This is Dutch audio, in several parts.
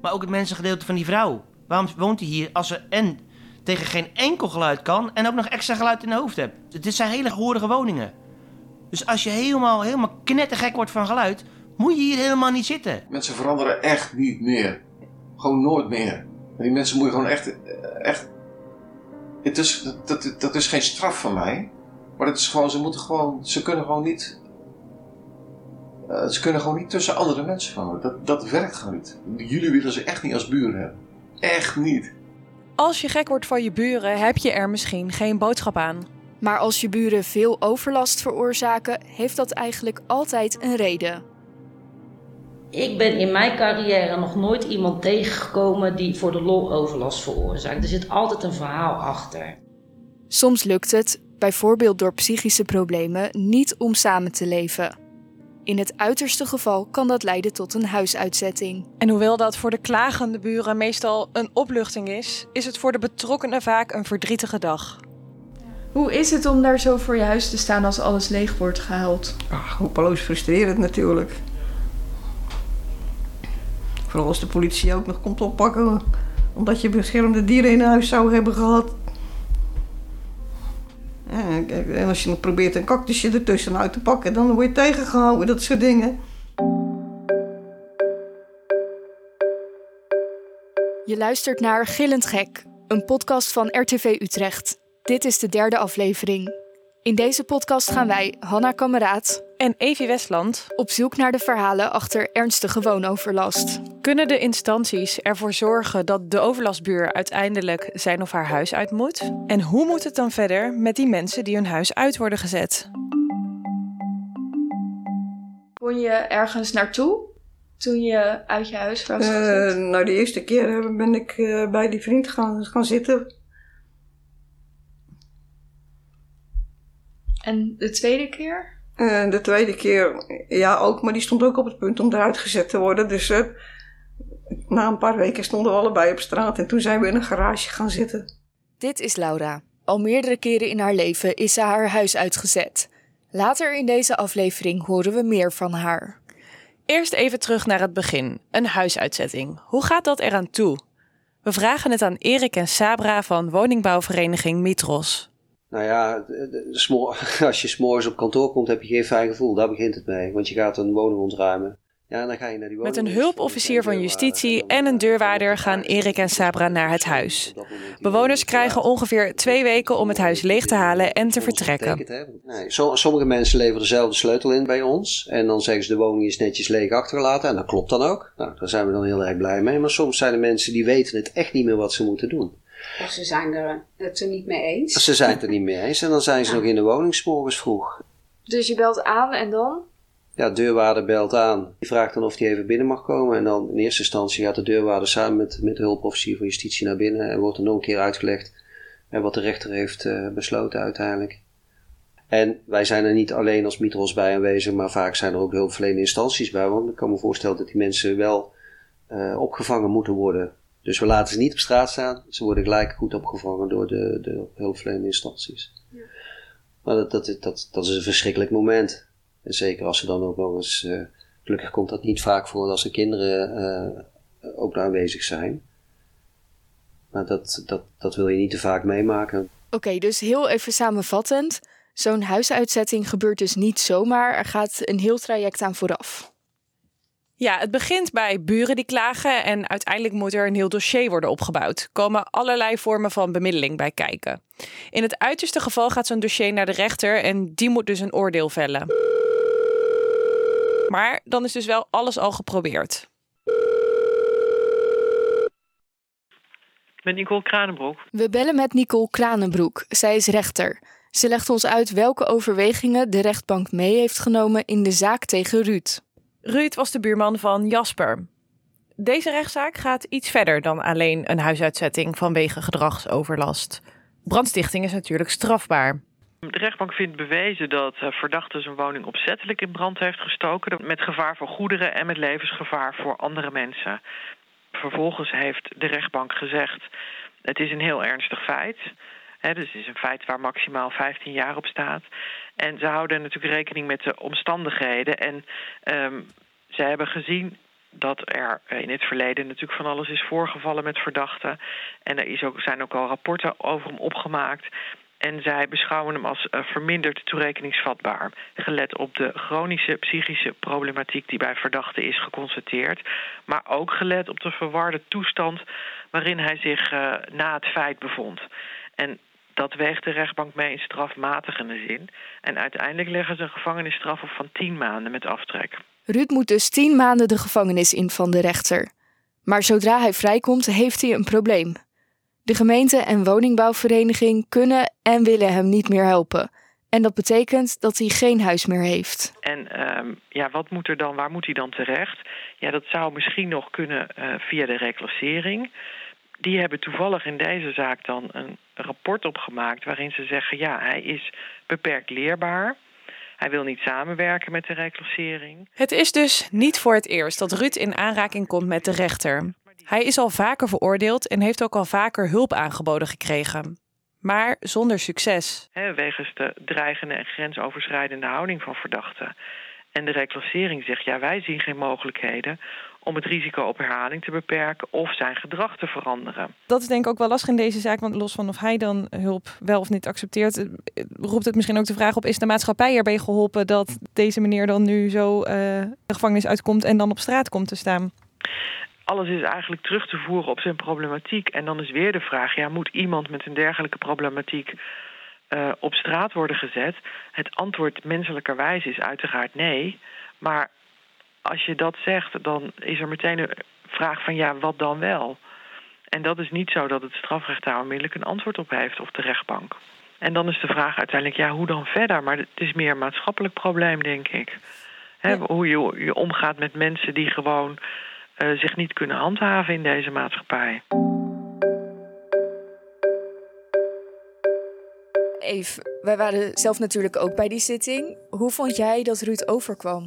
Maar ook het mensengedeelte van die vrouw. Waarom woont hij hier als ze en tegen geen enkel geluid kan en ook nog extra geluid in de hoofd hebt? Dit zijn hele gehorige woningen. Dus als je helemaal, helemaal knettergek wordt van geluid, moet je hier helemaal niet zitten. Mensen veranderen echt niet meer. Gewoon nooit meer. Die mensen moet je gewoon echt... echt het is, dat, dat, dat is geen straf van mij. Maar het is gewoon, ze moeten gewoon... Ze kunnen gewoon niet... eh, ze kunnen gewoon niet tussen andere mensen wonen. Dat, dat werkt gewoon niet. Jullie willen ze echt niet als buren hebben. Echt niet. Als je gek wordt van je buren, heb je er misschien geen boodschap aan. Maar als je buren veel overlast veroorzaken, heeft dat eigenlijk altijd een reden. Ik ben in mijn carrière nog nooit iemand tegengekomen die voor de lol overlast veroorzaakt. Er zit altijd een verhaal achter. Soms lukt het, bijvoorbeeld door psychische problemen, niet om samen te leven. In het uiterste geval kan dat leiden tot een huisuitzetting. En hoewel dat voor de klagende buren meestal een opluchting is, is het voor de betrokkenen vaak een verdrietige dag. Hoe is het om daar zo voor je huis te staan als alles leeg wordt gehaald? Ach, hopeloos frustrerend natuurlijk. Vooral als de politie ook nog komt oppakken omdat je beschermde dieren in huis zou hebben gehad. En als je dan probeert een cactusje ertussen uit te pakken, dan word je tegengehouden, dat soort dingen. Je luistert naar Gillend Gek, een podcast van RTV Utrecht. Dit is de derde aflevering. In deze podcast gaan wij, Hanna Kameraad, En Evie Westland, op zoek naar de verhalen achter ernstige woonoverlast. kunnen de instanties ervoor zorgen dat de overlastbuur uiteindelijk zijn of haar huis uit moet? En hoe moet het dan verder met die mensen die hun huis uit worden gezet? Kon je ergens naartoe toen je uit je huis was Eh, gezet? nou, de eerste keer ben ik eh, bij die vriend gaan, gaan zitten. En de tweede keer? En de tweede keer, ja ook, maar die stond ook op het punt om eruit gezet te worden. Dus eh, na een paar weken stonden we allebei op straat en toen zijn we in een garage gaan zitten. Dit is Laura. Al meerdere keren in haar leven is ze haar huis uitgezet. Later in deze aflevering horen we meer van haar. Eerst even terug naar het begin. Een huisuitzetting. Hoe gaat dat eraan toe? We vragen het aan Erik en Sabra van woningbouwvereniging Mitros. Nou ja, als je s'morgens op kantoor komt, heb je geen fijn gevoel. Daar begint het mee. Want je gaat een woning ontruimen. Ja, dan ga je naar die woning. Met een hulpofficier van justitie en een deurwaarder gaan Erik en Sabra naar het huis. Bewoners krijgen ongeveer twee weken om het huis leeg te halen en te vertrekken. Nee, so- sommige mensen leveren dezelfde sleutel in bij ons. En dan zeggen ze de woning is netjes leeg achtergelaten. En dat klopt dan ook. Nou, daar zijn we dan heel erg blij mee. Maar soms zijn er mensen die weten het echt niet meer wat ze moeten doen. Of ze zijn er het er niet mee eens. Ze zijn het er niet mee eens. En dan zijn ze nog in de woning 's morgens vroeg. Dus je belt aan en dan? Ja, deurwaarder belt aan. Die vraagt dan of hij even binnen mag komen. En dan in eerste instantie gaat de deurwaarder samen met, met de hulpofficier van justitie naar binnen. En wordt er nog een keer uitgelegd eh, wat de rechter heeft eh, besloten uiteindelijk. En wij zijn er niet alleen als Mitros bij aanwezig, maar vaak zijn er ook hulpverlenende instanties bij. Want ik kan me voorstellen dat die mensen wel eh, opgevangen moeten worden. Dus we laten ze niet op straat staan. Ze worden gelijk goed opgevangen door de, de hulpverlenende instanties. Maar dat, dat, dat, dat is een verschrikkelijk moment. En zeker als ze dan ook nog eens. eh, gelukkig komt dat niet vaak voor als er kinderen eh, ook aanwezig zijn. Maar dat, dat, dat wil je niet te vaak meemaken. Oké, dus heel even samenvattend. Zo'n huisuitzetting gebeurt dus niet zomaar. Er gaat een heel traject aan vooraf. Ja, het begint bij buren die klagen en uiteindelijk moet er een heel dossier worden opgebouwd. Er komen allerlei vormen van bemiddeling bij kijken. In het uiterste geval gaat zo'n dossier naar de rechter en die moet dus een oordeel vellen. Maar dan is dus wel alles al geprobeerd. Met Nicole Kranenbroek. We bellen met Nicole Kranenbroek. Zij is rechter. Ze legt ons uit welke overwegingen de rechtbank mee heeft genomen in de zaak tegen Ruud. Ruud was de buurman van Jasper. Deze rechtszaak gaat iets verder dan alleen een huisuitzetting vanwege gedragsoverlast. Brandstichting is natuurlijk strafbaar. De rechtbank vindt bewezen dat eh, verdachte zijn woning opzettelijk in brand heeft gestoken. Met gevaar voor goederen en met levensgevaar voor andere mensen. Vervolgens heeft de rechtbank gezegd: het is een heel ernstig feit. Dus het is een feit waar maximaal 15 jaar op staat. En ze houden natuurlijk rekening met de omstandigheden. En ehm, ze hebben gezien dat er in het verleden natuurlijk van alles is voorgevallen met verdachten. En er is ook, zijn ook al rapporten over hem opgemaakt. En zij beschouwen hem als uh, verminderd toerekeningsvatbaar. Gelet op de chronische psychische problematiek die bij verdachten is geconstateerd. Maar ook gelet op de verwarde toestand waarin hij zich uh, na het feit bevond. En dat weegt de rechtbank mee in strafmatigende zin. En uiteindelijk leggen ze een gevangenisstraf op van 10 maanden met aftrek. Ruud moet dus 10 maanden de gevangenis in van de rechter. Maar zodra hij vrijkomt, heeft hij een probleem. De gemeente en woningbouwvereniging kunnen en willen hem niet meer helpen. En dat betekent dat hij geen huis meer heeft. En um, ja, wat moet er dan, waar moet hij dan terecht? Ja, dat zou misschien nog kunnen uh, via de reclassering. Die hebben toevallig in deze zaak dan een rapport opgemaakt waarin ze zeggen: ja, hij is beperkt leerbaar. Hij wil niet samenwerken met de reclassering. Het is dus niet voor het eerst dat Ruud in aanraking komt met de rechter. Hij is al vaker veroordeeld en heeft ook al vaker hulp aangeboden gekregen. Maar zonder succes. He, wegens de dreigende en grensoverschrijdende houding van verdachten. En de reclassering zegt: ja, wij zien geen mogelijkheden om het risico op herhaling te beperken of zijn gedrag te veranderen. Dat is denk ik ook wel lastig in deze zaak, want los van of hij dan hulp wel of niet accepteert, eh, roept het misschien ook de vraag op: is de maatschappij erbij geholpen dat deze meneer dan nu zo uh, de gevangenis uitkomt en dan op straat komt te staan? alles is eigenlijk terug te voeren op zijn problematiek. En dan is weer de vraag: ja, moet iemand met een dergelijke problematiek uh, op straat worden gezet? Het antwoord menselijkerwijs is uiteraard nee. Maar als je dat zegt, dan is er meteen een vraag van ja, wat dan wel? En dat is niet zo dat het strafrecht daar onmiddellijk een antwoord op heeft of de rechtbank. En dan is de vraag uiteindelijk, ja, hoe dan verder? Maar het is meer een maatschappelijk probleem, denk ik. He, Hoe je, je omgaat met mensen die gewoon uh, zich niet kunnen handhaven in deze maatschappij. Eve, wij waren zelf natuurlijk ook bij die zitting. Hoe vond jij dat Ruud overkwam?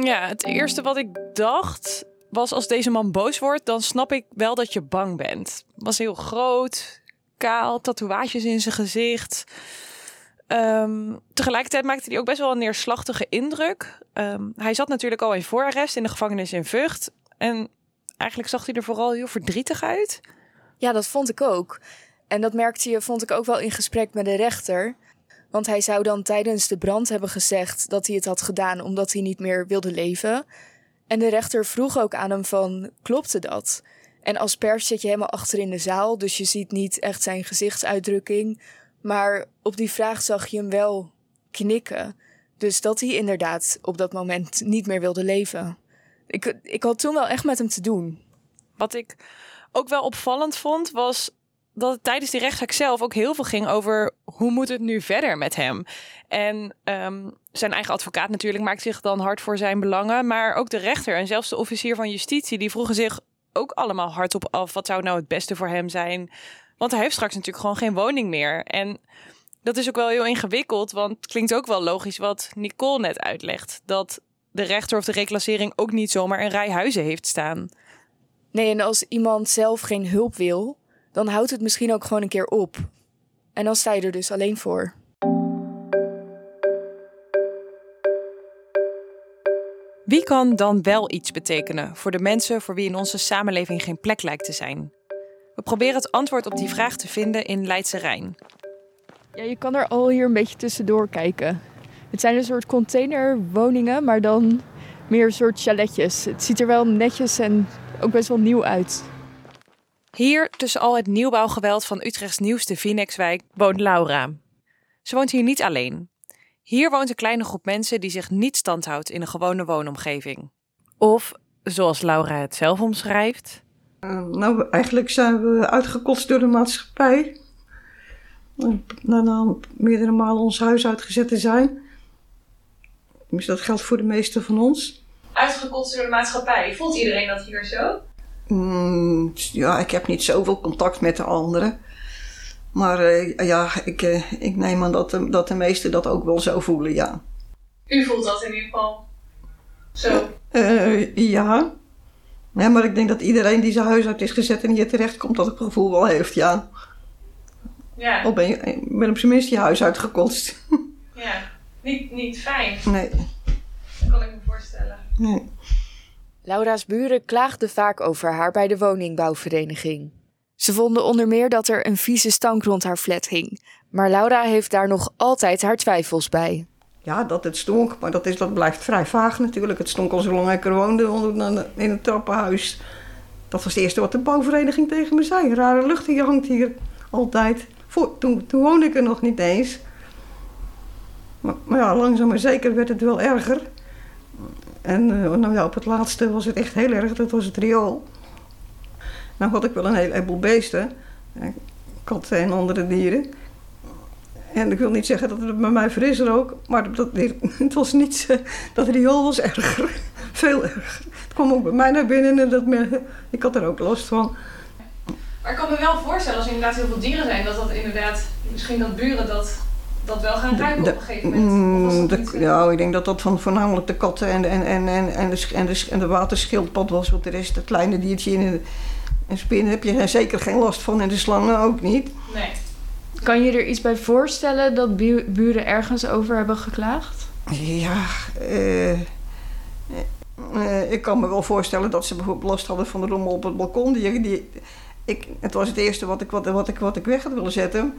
Ja, het eerste wat ik dacht was als deze man boos wordt, dan snap ik wel dat je bang bent. Was heel groot, kaal, tatoeages in zijn gezicht. Um, tegelijkertijd maakte hij ook best wel een neerslachtige indruk. Um, hij zat natuurlijk al in voorarrest in de gevangenis in Vught. En eigenlijk zag hij er vooral heel verdrietig uit. Ja, dat vond ik ook. En dat merkte je, vond ik ook wel in gesprek met de rechter. Want hij zou dan tijdens de brand hebben gezegd dat hij het had gedaan omdat hij niet meer wilde leven. En de rechter vroeg ook aan hem van, klopte dat? En als pers zit je helemaal achter in de zaal, dus je ziet niet echt zijn gezichtsuitdrukking. Maar op die vraag zag je hem wel knikken. Dus dat hij inderdaad op dat moment niet meer wilde leven. Ik, ik had toen wel echt met hem te doen. Wat ik ook wel opvallend vond, was dat het tijdens die rechtszaak zelf ook heel veel ging over hoe moet het nu verder met hem. En um, zijn eigen advocaat natuurlijk maakt zich dan hard voor zijn belangen. Maar ook de rechter en zelfs de officier van justitie, die vroegen zich ook allemaal hardop af. Wat zou nou het beste voor hem zijn? Want hij heeft straks natuurlijk gewoon geen woning meer. En dat is ook wel heel ingewikkeld, want het klinkt ook wel logisch wat Nicole net uitlegt. Dat de rechter of de reclassering ook niet zomaar een rij huizen heeft staan. Nee, en als iemand zelf geen hulp wil, dan houdt het misschien ook gewoon een keer op. En dan sta je er dus alleen voor. Wie kan dan wel iets betekenen voor de mensen voor wie in onze samenleving geen plek lijkt te zijn? We proberen het antwoord op die vraag te vinden in Leidse Rijn. Ja, je kan er al hier een beetje tussendoor kijken. Het zijn een soort containerwoningen, maar dan meer een soort chaletjes. Het ziet er wel netjes en ook best wel nieuw uit. Hier, tussen al het nieuwbouwgeweld van Utrechts nieuwste Vinexwijk, woont Laura. Ze woont hier niet alleen. Hier woont een kleine groep mensen die zich niet standhoudt in een gewone woonomgeving. Of, zoals Laura het zelf omschrijft, uh, nou, eigenlijk zijn we uitgekotst door de maatschappij. Na meerdere malen ons huis uitgezet te zijn. Dus dat geldt voor de meeste van ons. Uitgekotst door de maatschappij. Voelt iedereen dat hier zo? Mm, ja, ik heb niet zoveel contact met de anderen. Maar uh, ja, ik, uh, ik neem aan dat de, dat de meesten dat ook wel zo voelen, ja. U voelt dat in ieder geval zo? ja. Ja, maar ik denk dat iedereen die zijn huis uit is gezet en hier terecht komt, dat het gevoel wel heeft, ja. Ja. Of ben je ben op zijn minst je huis uitgekotst. Ja, niet, niet fijn. Nee. Dat kan ik me voorstellen. Nee. Laura's buren klaagden vaak over haar bij de woningbouwvereniging. Ze vonden onder meer dat er een vieze stank rond haar flat hing. Maar Laura heeft daar nog altijd haar twijfels bij. Ja, dat het stonk, maar dat, is, dat blijft vrij vaag natuurlijk. Het stonk al zo lang ik er woonde in het trappenhuis. Dat was het eerste wat de bouwvereniging tegen me zei. Rare lucht die hangt hier altijd. Voor, toen, toen woonde ik er nog niet eens. Maar, maar ja, langzaam maar zeker werd het wel erger. En uh, nou ja, op het laatste was het echt heel erg. Dat was het riool. Nou had ik wel een heleboel beesten. Katten en andere dieren. En ik wil niet zeggen dat het bij mij fris rook, maar dat, het was niet, dat riool was erger. Veel erger. Het kwam ook bij mij naar binnen en dat, ik had er ook last van. Maar ik kan me wel voorstellen, als er inderdaad heel veel dieren zijn, dat dat inderdaad, misschien dat buren dat, dat wel gaan ruiken op een gegeven moment. Mm, ja, ik denk dat dat van voornamelijk de katten en, en, en, en, en, de, en, de, en de waterschildpad was, want de rest, het kleine diertje in een spin heb je zeker geen last van en de slangen ook niet. Nee. Kan je er iets bij voorstellen dat buren ergens over hebben geklaagd? Ja, uh, uh, ik kan me wel voorstellen dat ze bijvoorbeeld last hadden van de rommel op het balkon. Die, die, ik, het was het eerste wat ik, wat, wat ik, wat ik weg had willen zetten.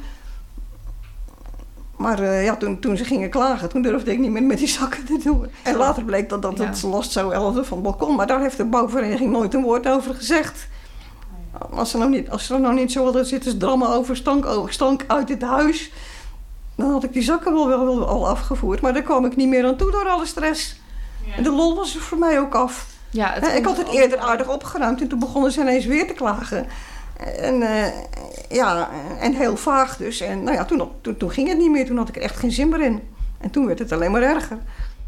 Maar uh, ja, toen, toen ze gingen klagen, toen durfde ik niet meer met die zakken te doen. En later bleek dat, dat het last zou hadden van het balkon. Maar daar heeft de bouwvereniging nooit een woord over gezegd. Als ze nou niet, als ze er nou niet zo hadden zitten drammen over stank, over stank uit het huis... dan had ik die zakken wel, wel, wel al afgevoerd. Maar daar kwam ik niet meer aan toe door alle stress. En de lol was er voor mij ook af. Ja, ik had het eerder aardig opgeruimd en toen begonnen ze ineens weer te klagen. En, uh, ja, en heel vaag dus. En nou ja, toen, toen, toen ging het niet meer. Toen had ik er echt geen zin meer in. En toen werd het alleen maar erger.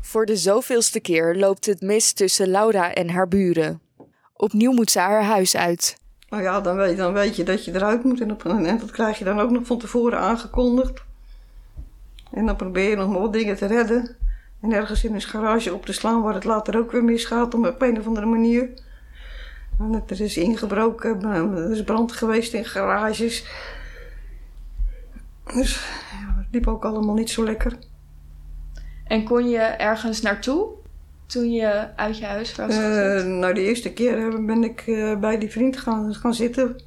Voor de zoveelste keer loopt het mis tussen Laura en haar buren. Opnieuw moet ze haar huis uit. Nou ja, dan weet, dan weet je dat je eruit moet. En, op, en dat krijg je dan ook nog van tevoren aangekondigd. En dan probeer je nog wat dingen te redden. En ergens in een garage op te slaan waar het later ook weer misgaat op een of andere manier. En er is ingebroken, er is brand geweest in garages. Dus ja, het liep ook allemaal niet zo lekker. En kon je ergens naartoe? toen je uit je huis was uh, Nou, de eerste keer ben ik uh, bij die vriend gaan, gaan zitten.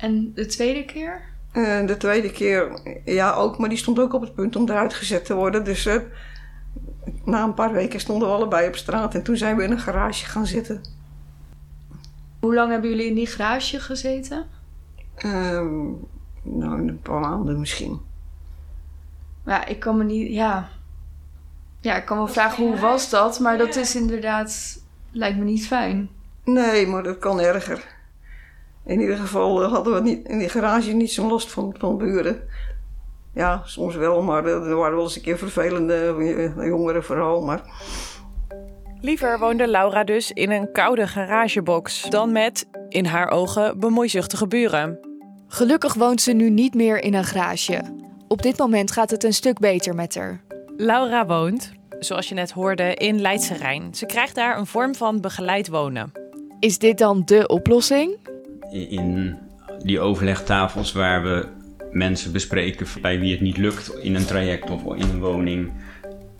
En de tweede keer? Uh, de tweede keer, ja ook, maar die stond ook op het punt om eruit gezet te worden. Dus na een paar weken stonden we allebei op straat en toen zijn we in een garage gaan zitten. Hoe lang hebben jullie in die garage gezeten? Ehm, nou, een paar maanden misschien. Ja, ik kan me niet. Ja, ja ik kan wel vragen hoe was dat, maar dat is inderdaad. lijkt me niet fijn. Nee, maar dat kan erger. In ieder geval eh, hadden we niet, in die garage niet zo'n last van, van buren. Ja, soms wel, maar er waren wel eens een keer vervelende eh, jongeren vooral. Maar... Liever woonde Laura dus in een koude garagebox dan met, in haar ogen, bemoeizuchtige buren. Gelukkig woont ze nu niet meer in een garage. Op dit moment gaat het een stuk beter met haar. Laura woont, zoals je net hoorde, in Leidse Rijn. Ze krijgt daar een vorm van begeleid wonen. Is dit dan de oplossing? In die overlegtafels waar we mensen bespreken bij wie het niet lukt in een traject of in een woning,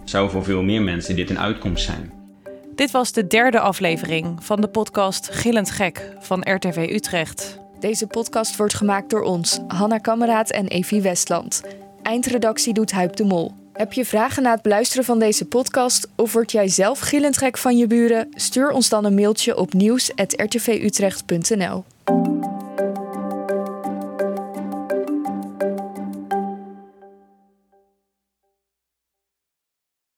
zou voor veel meer mensen dit een uitkomst zijn. Dit was de derde aflevering van de podcast Gillend Gek van RTV Utrecht. Deze podcast wordt gemaakt door ons, Hanna Kameraad en Evie Westland. Eindredactie doet Huip de Mol. Heb je vragen na het beluisteren van deze podcast of word jij zelf gillend gek van je buren? Stuur ons dan een mailtje op nieuws.rtvutrecht.nl.